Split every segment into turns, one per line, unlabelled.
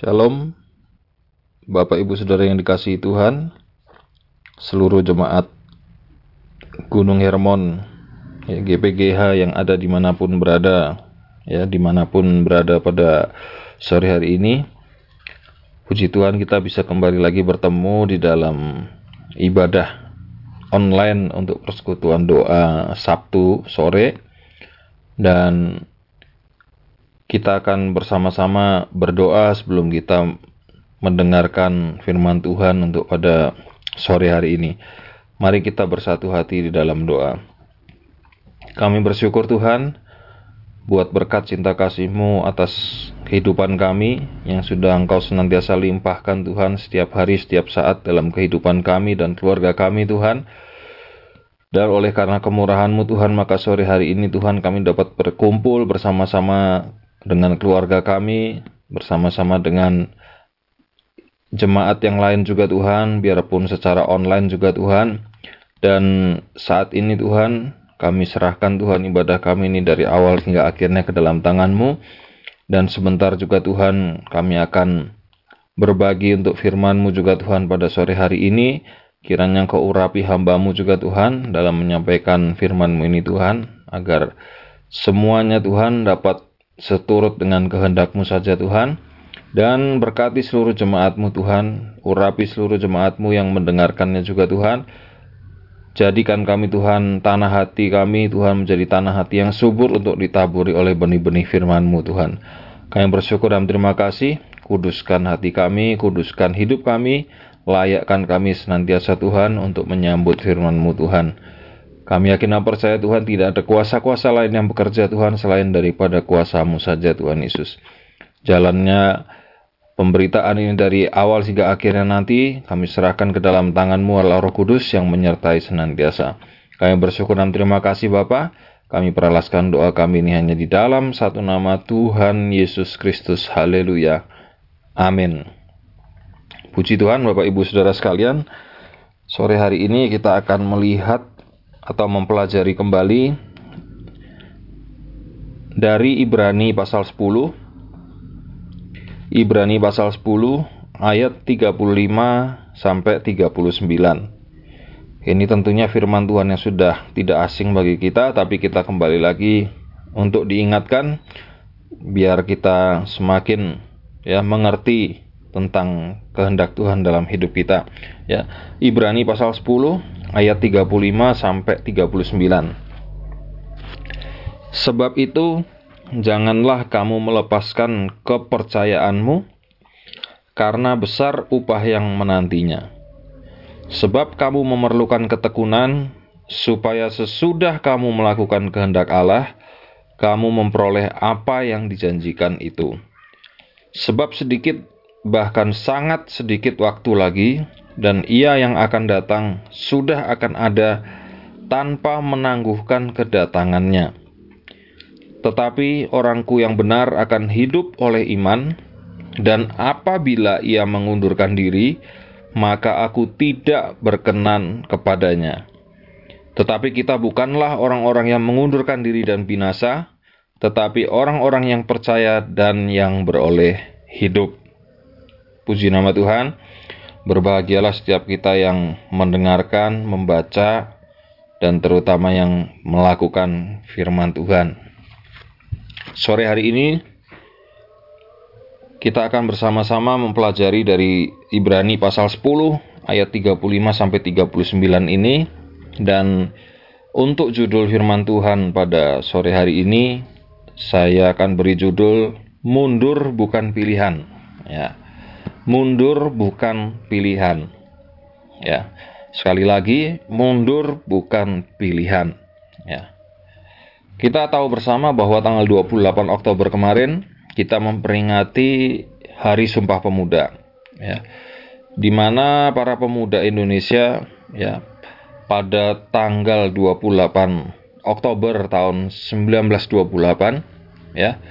Shalom, Bapak Ibu Saudara yang dikasihi Tuhan, seluruh jemaat Gunung Hermon, ya, GPGH yang ada di mana pun berada, ya di mana pun berada pada sore hari ini. Puji Tuhan kita bisa kembali lagi bertemu di dalam ibadah online untuk persekutuan doa Sabtu sore dan kita akan bersama-sama berdoa sebelum kita mendengarkan firman Tuhan untuk pada sore hari ini. Mari kita bersatu hati di dalam doa. Kami bersyukur Tuhan buat berkat cinta kasih-Mu atas kehidupan kami yang sudah Engkau senantiasa limpahkan Tuhan setiap hari, setiap saat dalam kehidupan kami dan keluarga kami Tuhan. Dan oleh karena kemurahan-Mu Tuhan, maka sore hari ini Tuhan kami dapat berkumpul bersama-sama dengan keluarga kami, bersama-sama dengan jemaat yang lain juga Tuhan, biarpun secara online juga Tuhan. Dan saat ini Tuhan, kami serahkan Tuhan ibadah kami ini dari awal hingga akhirnya ke dalam tangan-Mu. Dan sebentar juga Tuhan, kami akan berbagi untuk firman-Mu juga Tuhan pada sore hari ini. Kiranya Engkau urapi hamba-Mu juga Tuhan dalam menyampaikan firman-Mu ini Tuhan, agar semuanya Tuhan dapat seturut dengan kehendakmu saja Tuhan. Dan berkati seluruh jemaatmu Tuhan, urapi seluruh jemaatmu yang mendengarkannya juga Tuhan. Jadikan kami Tuhan, tanah hati kami Tuhan menjadi tanah hati yang subur untuk ditaburi oleh benih-benih firman-Mu Tuhan. Kami bersyukur dan terima kasih, kuduskan hati kami, kuduskan hidup kami, layakkan kami senantiasa Tuhan untuk menyambut firman-Mu Tuhan. Kami yakin dan percaya Tuhan tidak ada kuasa-kuasa lain yang bekerja Tuhan selain daripada kuasamu saja Tuhan Yesus. Jalannya pemberitaan ini dari awal hingga akhirnya nanti kami serahkan ke dalam tanganmu Allah Roh Kudus yang menyertai senantiasa. Kami bersyukur dan terima kasih Bapa. Kami peralaskan doa kami ini hanya di dalam satu nama Tuhan Yesus Kristus. Haleluya. Amin. Puji Tuhan Bapak Ibu Saudara sekalian. Sore hari ini kita akan melihat atau mempelajari kembali dari Ibrani pasal 10 Ibrani pasal 10 ayat 35 sampai 39 ini tentunya firman Tuhan yang sudah tidak asing bagi kita tapi kita kembali lagi untuk diingatkan biar kita semakin ya mengerti tentang kehendak Tuhan dalam hidup kita ya. Ibrani pasal 10 ayat 35 sampai 39. Sebab itu, janganlah kamu melepaskan kepercayaanmu, karena besar upah yang menantinya. Sebab kamu memerlukan ketekunan, supaya sesudah kamu melakukan kehendak Allah, kamu memperoleh apa yang dijanjikan itu. Sebab sedikit, bahkan sangat sedikit waktu lagi, dan ia yang akan datang sudah akan ada tanpa menangguhkan kedatangannya. Tetapi orangku yang benar akan hidup oleh iman, dan apabila ia mengundurkan diri, maka aku tidak berkenan kepadanya. Tetapi kita bukanlah orang-orang yang mengundurkan diri dan binasa, tetapi orang-orang yang percaya dan yang beroleh hidup. Puji nama Tuhan. Berbahagialah setiap kita yang mendengarkan, membaca, dan terutama yang melakukan firman Tuhan. Sore hari ini kita akan bersama-sama mempelajari dari Ibrani pasal 10 ayat 35 sampai 39 ini dan untuk judul firman Tuhan pada sore hari ini saya akan beri judul mundur bukan pilihan ya mundur bukan pilihan. Ya. Sekali lagi, mundur bukan pilihan. Ya. Kita tahu bersama bahwa tanggal 28 Oktober kemarin kita memperingati Hari Sumpah Pemuda. Ya. Di mana para pemuda Indonesia ya pada tanggal 28 Oktober tahun 1928 ya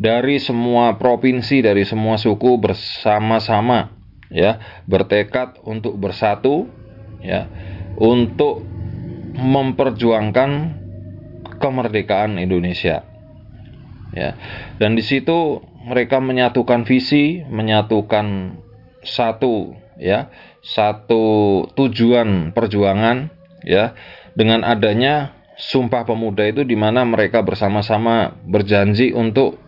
dari semua provinsi, dari semua suku bersama-sama ya, bertekad untuk bersatu ya, untuk memperjuangkan kemerdekaan Indonesia. Ya. Dan di situ mereka menyatukan visi, menyatukan satu ya, satu tujuan perjuangan ya dengan adanya Sumpah Pemuda itu di mana mereka bersama-sama berjanji untuk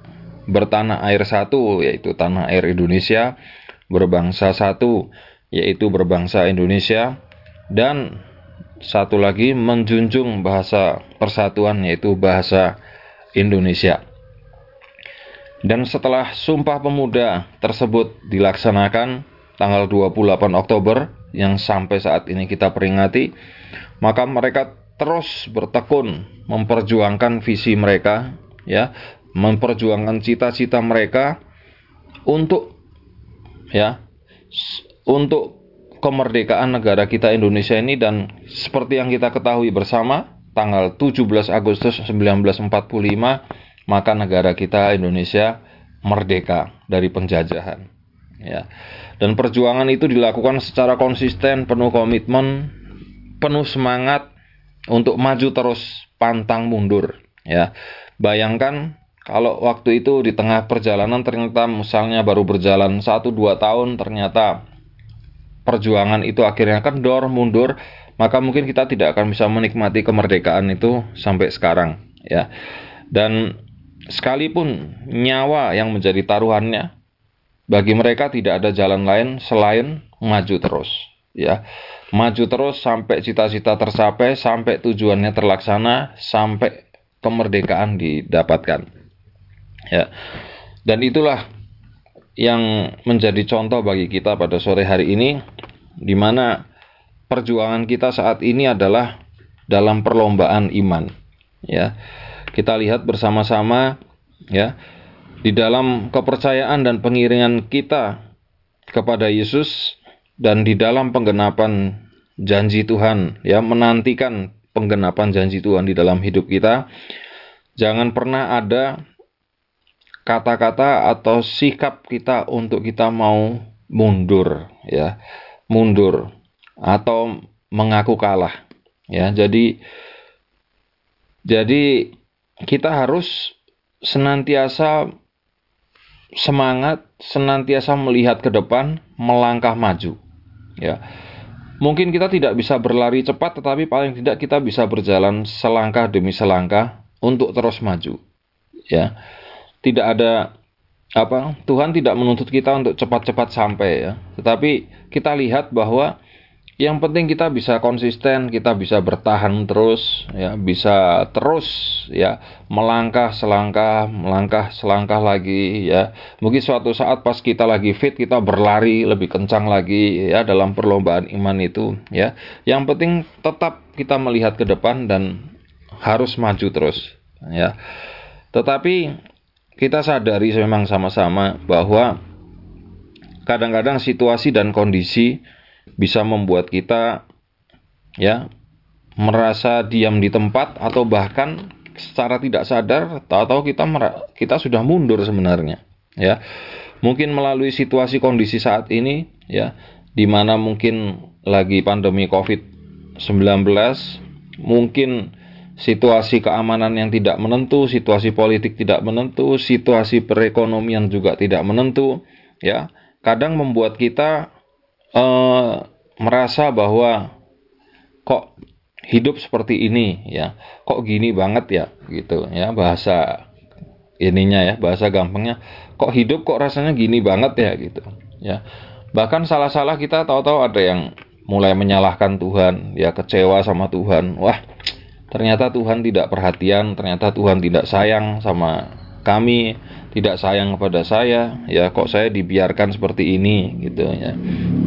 bertanah air satu yaitu tanah air Indonesia, berbangsa satu yaitu berbangsa Indonesia dan satu lagi menjunjung bahasa persatuan yaitu bahasa Indonesia. Dan setelah Sumpah Pemuda tersebut dilaksanakan tanggal 28 Oktober yang sampai saat ini kita peringati, maka mereka terus bertekun memperjuangkan visi mereka, ya, memperjuangkan cita-cita mereka untuk ya untuk kemerdekaan negara kita Indonesia ini dan seperti yang kita ketahui bersama tanggal 17 Agustus 1945 maka negara kita Indonesia merdeka dari penjajahan ya dan perjuangan itu dilakukan secara konsisten penuh komitmen penuh semangat untuk maju terus pantang mundur ya. Bayangkan kalau waktu itu di tengah perjalanan ternyata misalnya baru berjalan 1-2 tahun ternyata perjuangan itu akhirnya kendor mundur maka mungkin kita tidak akan bisa menikmati kemerdekaan itu sampai sekarang ya. Dan sekalipun nyawa yang menjadi taruhannya bagi mereka tidak ada jalan lain selain maju terus ya maju terus sampai cita-cita tercapai, sampai tujuannya terlaksana, sampai kemerdekaan didapatkan. Ya. Dan itulah yang menjadi contoh bagi kita pada sore hari ini di mana perjuangan kita saat ini adalah dalam perlombaan iman. Ya. Kita lihat bersama-sama ya di dalam kepercayaan dan pengiringan kita kepada Yesus dan di dalam penggenapan janji Tuhan, ya menantikan penggenapan janji Tuhan di dalam hidup kita. Jangan pernah ada kata-kata atau sikap kita untuk kita mau mundur, ya, mundur atau mengaku kalah, ya. Jadi, jadi kita harus senantiasa semangat, senantiasa melihat ke depan, melangkah maju, ya Mungkin kita tidak bisa berlari cepat, tetapi paling tidak kita bisa berjalan selangkah demi selangkah untuk terus maju. Ya, tidak ada apa Tuhan tidak menuntut kita untuk cepat-cepat sampai ya, tetapi kita lihat bahwa yang penting kita bisa konsisten, kita bisa bertahan terus, ya, bisa terus ya melangkah selangkah, melangkah selangkah lagi ya. Mungkin suatu saat pas kita lagi fit kita berlari lebih kencang lagi ya dalam perlombaan iman itu ya. Yang penting tetap kita melihat ke depan dan harus maju terus ya. Tetapi kita sadari memang sama-sama bahwa kadang-kadang situasi dan kondisi bisa membuat kita ya merasa diam di tempat atau bahkan secara tidak sadar tahu-tahu kita kita sudah mundur sebenarnya ya. Mungkin melalui situasi kondisi saat ini ya di mana mungkin lagi pandemi Covid-19 mungkin situasi keamanan yang tidak menentu, situasi politik tidak menentu, situasi perekonomian juga tidak menentu, ya. Kadang membuat kita uh, merasa bahwa kok hidup seperti ini ya. Kok gini banget ya gitu ya. Bahasa ininya ya bahasa gampangnya. Kok hidup kok rasanya gini banget ya gitu ya. Bahkan salah-salah kita tahu-tahu ada yang mulai menyalahkan Tuhan ya kecewa sama Tuhan. Wah ternyata Tuhan tidak perhatian ternyata Tuhan tidak sayang sama kami tidak sayang kepada saya. Ya kok saya dibiarkan seperti ini gitu ya.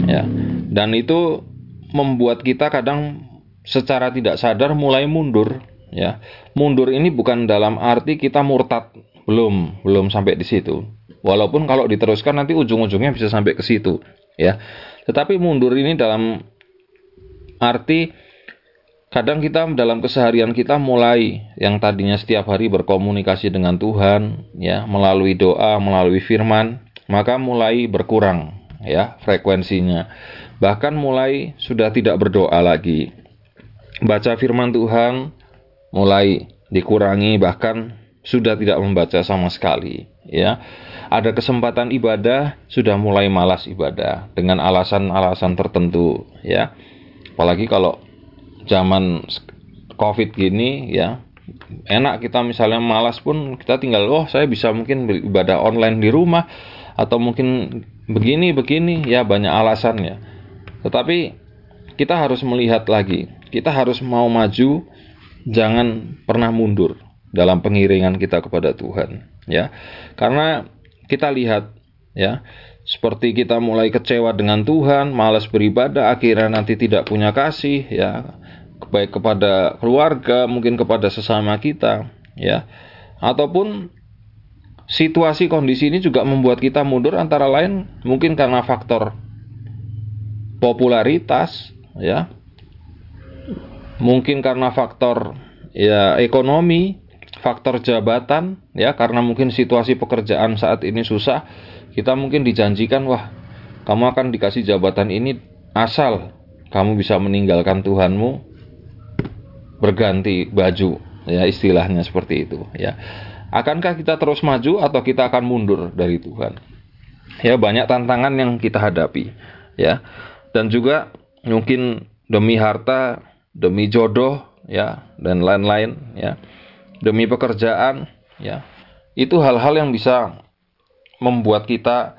Ya. Dan itu membuat kita kadang secara tidak sadar mulai mundur ya. Mundur ini bukan dalam arti kita murtad belum belum sampai di situ. Walaupun kalau diteruskan nanti ujung-ujungnya bisa sampai ke situ ya. Tetapi mundur ini dalam arti Kadang kita dalam keseharian kita mulai yang tadinya setiap hari berkomunikasi dengan Tuhan, ya, melalui doa, melalui firman, maka mulai berkurang, ya, frekuensinya. Bahkan mulai sudah tidak berdoa lagi. Baca firman Tuhan mulai dikurangi, bahkan sudah tidak membaca sama sekali, ya ada kesempatan ibadah sudah mulai malas ibadah dengan alasan-alasan tertentu ya apalagi kalau zaman covid gini ya enak kita misalnya malas pun kita tinggal oh saya bisa mungkin beribadah online di rumah atau mungkin begini begini. Ya banyak alasannya tetapi kita harus melihat lagi kita harus mau maju jangan pernah mundur dalam pengiringan kita kepada Tuhan ya. Karena kita lihat ya seperti kita mulai kecewa dengan Tuhan, malas beribadah, akhirnya nanti tidak punya kasih ya, baik kepada keluarga, mungkin kepada sesama kita, ya. Ataupun situasi kondisi ini juga membuat kita mundur antara lain mungkin karena faktor popularitas, ya. Mungkin karena faktor ya ekonomi, faktor jabatan ya karena mungkin situasi pekerjaan saat ini susah kita mungkin dijanjikan wah kamu akan dikasih jabatan ini asal kamu bisa meninggalkan Tuhanmu berganti baju ya istilahnya seperti itu ya akankah kita terus maju atau kita akan mundur dari Tuhan ya banyak tantangan yang kita hadapi ya dan juga mungkin demi harta demi jodoh ya dan lain-lain ya demi pekerjaan, ya. Itu hal-hal yang bisa membuat kita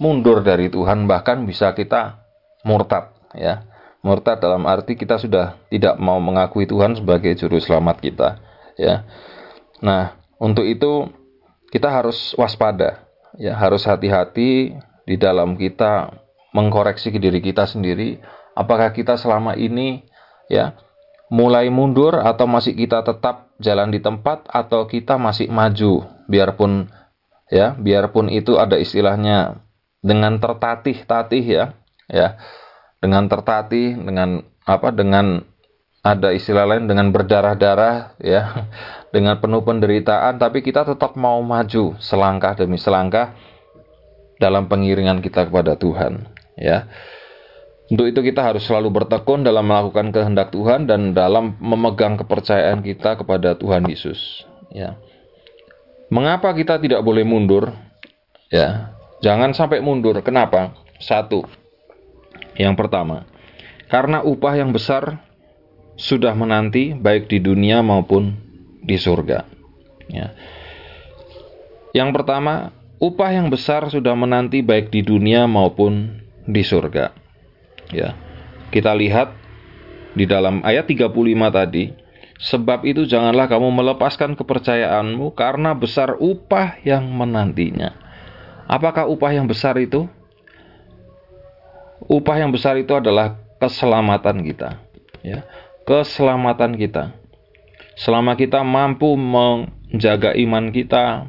mundur dari Tuhan, bahkan bisa kita murtad, ya. Murtad dalam arti kita sudah tidak mau mengakui Tuhan sebagai juru selamat kita, ya. Nah, untuk itu kita harus waspada, ya, harus hati-hati di dalam kita mengkoreksi diri kita sendiri apakah kita selama ini ya mulai mundur atau masih kita tetap jalan di tempat atau kita masih maju biarpun ya biarpun itu ada istilahnya dengan tertatih-tatih ya ya dengan tertatih dengan apa dengan ada istilah lain dengan berdarah-darah ya dengan penuh penderitaan tapi kita tetap mau maju selangkah demi selangkah dalam pengiringan kita kepada Tuhan ya untuk itu kita harus selalu bertekun dalam melakukan kehendak Tuhan dan dalam memegang kepercayaan kita kepada Tuhan Yesus. Ya. Mengapa kita tidak boleh mundur? Ya, jangan sampai mundur. Kenapa? Satu. Yang pertama, karena upah yang besar sudah menanti baik di dunia maupun di surga. Ya. Yang pertama, upah yang besar sudah menanti baik di dunia maupun di surga. Ya. Kita lihat di dalam ayat 35 tadi, sebab itu janganlah kamu melepaskan kepercayaanmu karena besar upah yang menantinya. Apakah upah yang besar itu? Upah yang besar itu adalah keselamatan kita, ya. Keselamatan kita. Selama kita mampu menjaga iman kita,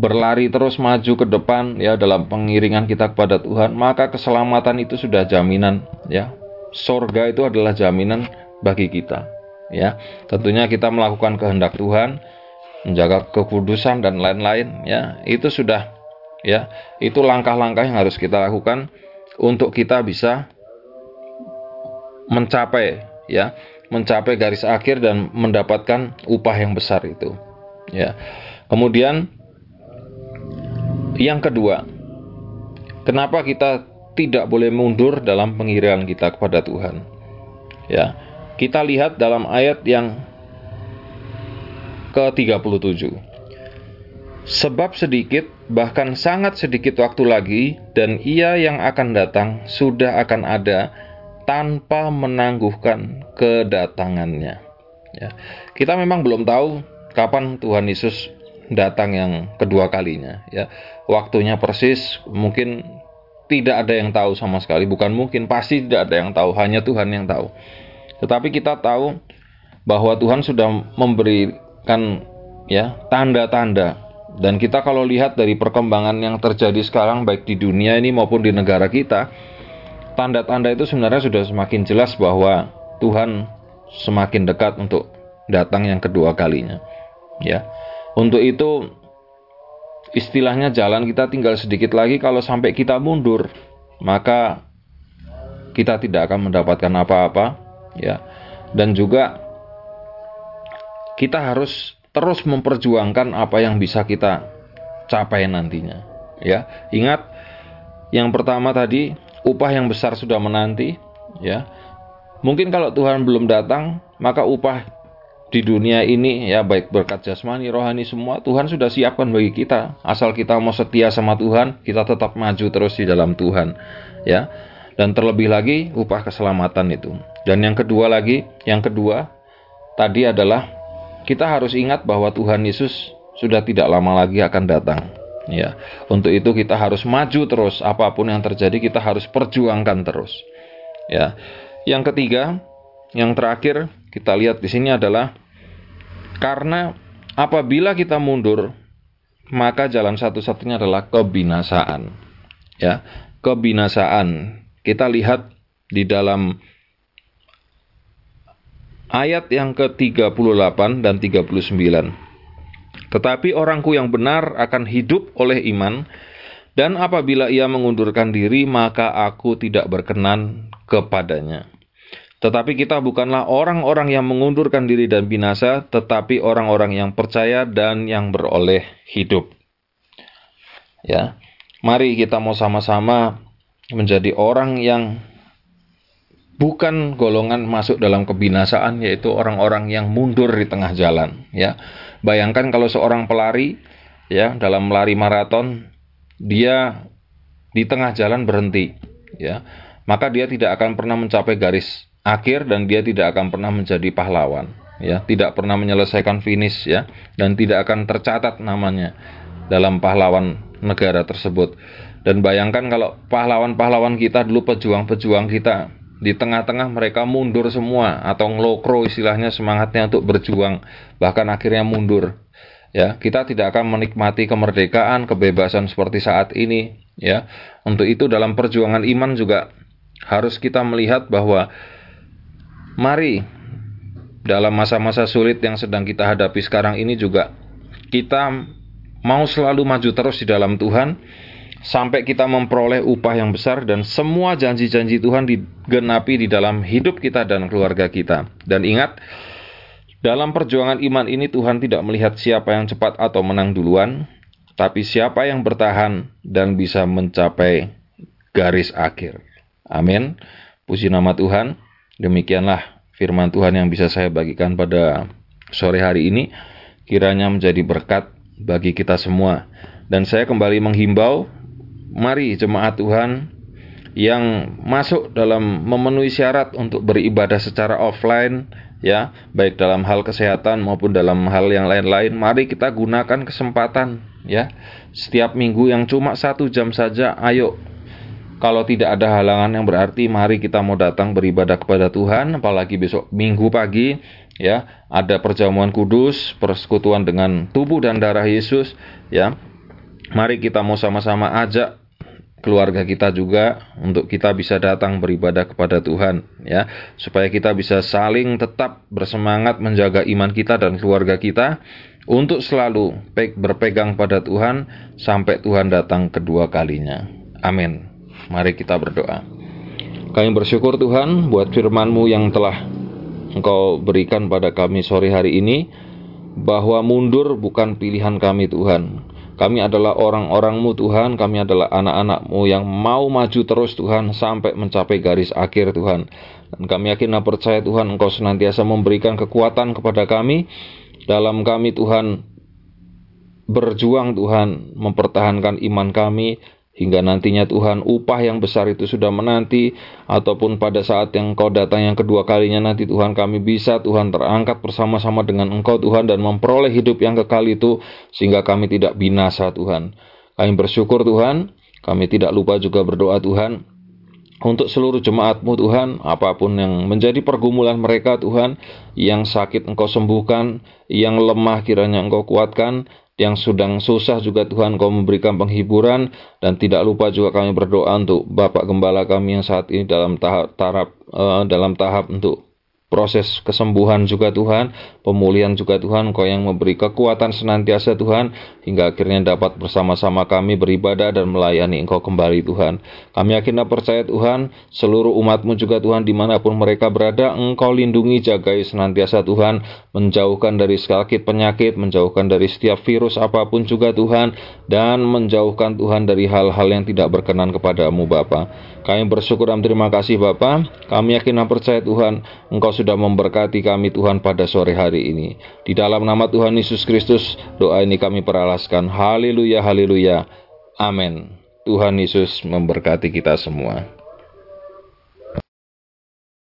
berlari terus maju ke depan ya dalam pengiringan kita kepada Tuhan, maka keselamatan itu sudah jaminan ya. Sorga itu adalah jaminan bagi kita ya. Tentunya kita melakukan kehendak Tuhan, menjaga kekudusan dan lain-lain ya. Itu sudah ya. Itu langkah-langkah yang harus kita lakukan untuk kita bisa mencapai ya, mencapai garis akhir dan mendapatkan upah yang besar itu. Ya. Kemudian yang kedua, kenapa kita tidak boleh mundur dalam pengiringan kita kepada Tuhan? Ya, kita lihat dalam ayat yang ke-37. Sebab sedikit, bahkan sangat sedikit waktu lagi, dan ia yang akan datang sudah akan ada tanpa menangguhkan kedatangannya. Ya. Kita memang belum tahu kapan Tuhan Yesus datang yang kedua kalinya. Ya waktunya persis mungkin tidak ada yang tahu sama sekali bukan mungkin pasti tidak ada yang tahu hanya Tuhan yang tahu tetapi kita tahu bahwa Tuhan sudah memberikan ya tanda-tanda dan kita kalau lihat dari perkembangan yang terjadi sekarang baik di dunia ini maupun di negara kita tanda-tanda itu sebenarnya sudah semakin jelas bahwa Tuhan semakin dekat untuk datang yang kedua kalinya ya. Untuk itu istilahnya jalan kita tinggal sedikit lagi. Kalau sampai kita mundur maka kita tidak akan mendapatkan apa-apa ya. Dan juga kita harus terus memperjuangkan apa yang bisa kita capai nantinya. Ya, ingat yang pertama tadi upah yang besar sudah menanti, ya. Mungkin kalau Tuhan belum datang, maka upah di dunia ini ya baik berkat jasmani, rohani semua Tuhan sudah siapkan bagi kita. Asal kita mau setia sama Tuhan, kita tetap maju terus di dalam Tuhan. Ya. Dan terlebih lagi upah keselamatan itu. Dan yang kedua lagi, yang kedua tadi adalah kita harus ingat bahwa Tuhan Yesus sudah tidak lama lagi akan datang. Ya, untuk itu kita harus maju terus apa pun yang terjadi kita harus perjuangkan terus. Ya. Yang ketiga, yang terakhir kita lihat di sini adalah karena apabila kita mundur maka jalan satu-satunya adalah kebinasaan. Ya, kebinasaan. Kita lihat di dalam ayat yang ke-38 dan 39. Tetapi orangku yang benar akan hidup oleh iman, dan apabila ia mengundurkan diri, maka aku tidak berkenan kepadanya. Tetapi kita bukanlah orang-orang yang mengundurkan diri dan binasa, tetapi orang-orang yang percaya dan yang beroleh hidup. Ya, mari kita mau sama-sama menjadi orang yang bukan golongan masuk dalam kebinasaan, yaitu orang-orang yang mundur di tengah jalan. Ya, Bayangkan kalau seorang pelari ya dalam lari maraton dia di tengah jalan berhenti ya, maka dia tidak akan pernah mencapai garis akhir dan dia tidak akan pernah menjadi pahlawan ya, tidak pernah menyelesaikan finish ya dan tidak akan tercatat namanya dalam pahlawan negara tersebut. Dan bayangkan kalau pahlawan-pahlawan kita dulu pejuang-pejuang kita di tengah-tengah mereka mundur semua atau ngelokro istilahnya semangatnya untuk berjuang bahkan akhirnya mundur. Ya kita tidak akan menikmati kemerdekaan kebebasan seperti saat ini ya. Untuk itu dalam perjuangan iman juga harus kita melihat bahwa mari dalam masa-masa sulit yang sedang kita hadapi sekarang ini juga kita mau selalu maju terus di dalam Tuhan sampai kita memperoleh upah yang besar dan semua janji-janji Tuhan digenapi di dalam hidup kita dan keluarga kita. Dan ingat, dalam perjuangan iman ini Tuhan tidak melihat siapa yang cepat atau menang duluan, tapi siapa yang bertahan dan bisa mencapai garis akhir. Amin. Puji nama Tuhan. Demikianlah firman Tuhan yang bisa saya bagikan pada sore hari ini. Kiranya menjadi berkat bagi kita semua. Dan saya kembali menghimbau mari jemaat Tuhan yang masuk dalam memenuhi syarat untuk beribadah secara offline ya baik dalam hal kesehatan maupun dalam hal yang lain-lain mari kita gunakan kesempatan ya. Setiap minggu yang cuma satu jam saja ayo. Kalau tidak ada halangan yang berarti mari kita mau datang beribadah kepada Tuhan apalagi besok minggu pagi ya. Ada perjamuan kudus persekutuan dengan tubuh dan darah Yesus ya. Mari kita mau sama-sama ajak keluarga kita juga untuk kita bisa datang beribadah kepada Tuhan ya supaya kita bisa saling tetap bersemangat menjaga iman kita dan keluarga kita untuk selalu berpegang pada Tuhan sampai Tuhan datang kedua kalinya. Amin. Mari kita berdoa. Kami bersyukur Tuhan buat firman-Mu yang telah Engkau berikan pada kami sore hari ini bahwa mundur bukan pilihan kami Tuhan kami adalah orang-orangmu Tuhan, kami adalah anak-anakmu yang mau maju terus Tuhan sampai mencapai garis akhir Tuhan. Dan kami yakin dan percaya Tuhan Engkau senantiasa memberikan kekuatan kepada kami. Dalam kami Tuhan berjuang Tuhan mempertahankan iman kami hingga nantinya Tuhan upah yang besar itu sudah menanti ataupun pada saat yang Engkau datang yang kedua kalinya nanti Tuhan kami bisa Tuhan terangkat bersama-sama dengan Engkau Tuhan dan memperoleh hidup yang kekal itu sehingga kami tidak binasa Tuhan. Kami bersyukur Tuhan, kami tidak lupa juga berdoa Tuhan untuk seluruh jemaatmu Tuhan, apa pun yang menjadi pergumulan mereka Tuhan, yang sakit Engkau sembuhkan, yang lemah kiranya Engkau kuatkan, yang sedang susah juga Tuhan kau memberikan penghiburan. Dan tidak lupa juga kami berdoa untuk Bapak Gembala kami yang saat ini dalam tahap, tahap uh, dalam tahap untuk proses kesembuhan juga Tuhan, pemulihan juga Tuhan, Engkau yang memberi kekuatan senantiasa Tuhan, hingga akhirnya dapat bersama-sama kami beribadah dan melayani Engkau kembali Tuhan. Kami yakin dan percaya Tuhan, seluruh umatmu juga Tuhan di mana pun mereka berada, Engkau lindungi, jagai senantiasa Tuhan, menjauhkan dari sakit penyakit, menjauhkan dari setiap virus apa pun juga Tuhan, dan menjauhkan Tuhan dari hal-hal yang tidak berkenan kepadamu Bapa. Kami bersyukur dan terima kasih Bapa. Kami yakin dan percaya Tuhan, Engkau sudah memberkati kami Tuhan pada sore hari ini. Di dalam nama Tuhan Yesus Kristus, doa ini kami peralaskan. Haleluya, haleluya. Amin. Tuhan Yesus memberkati kita semua.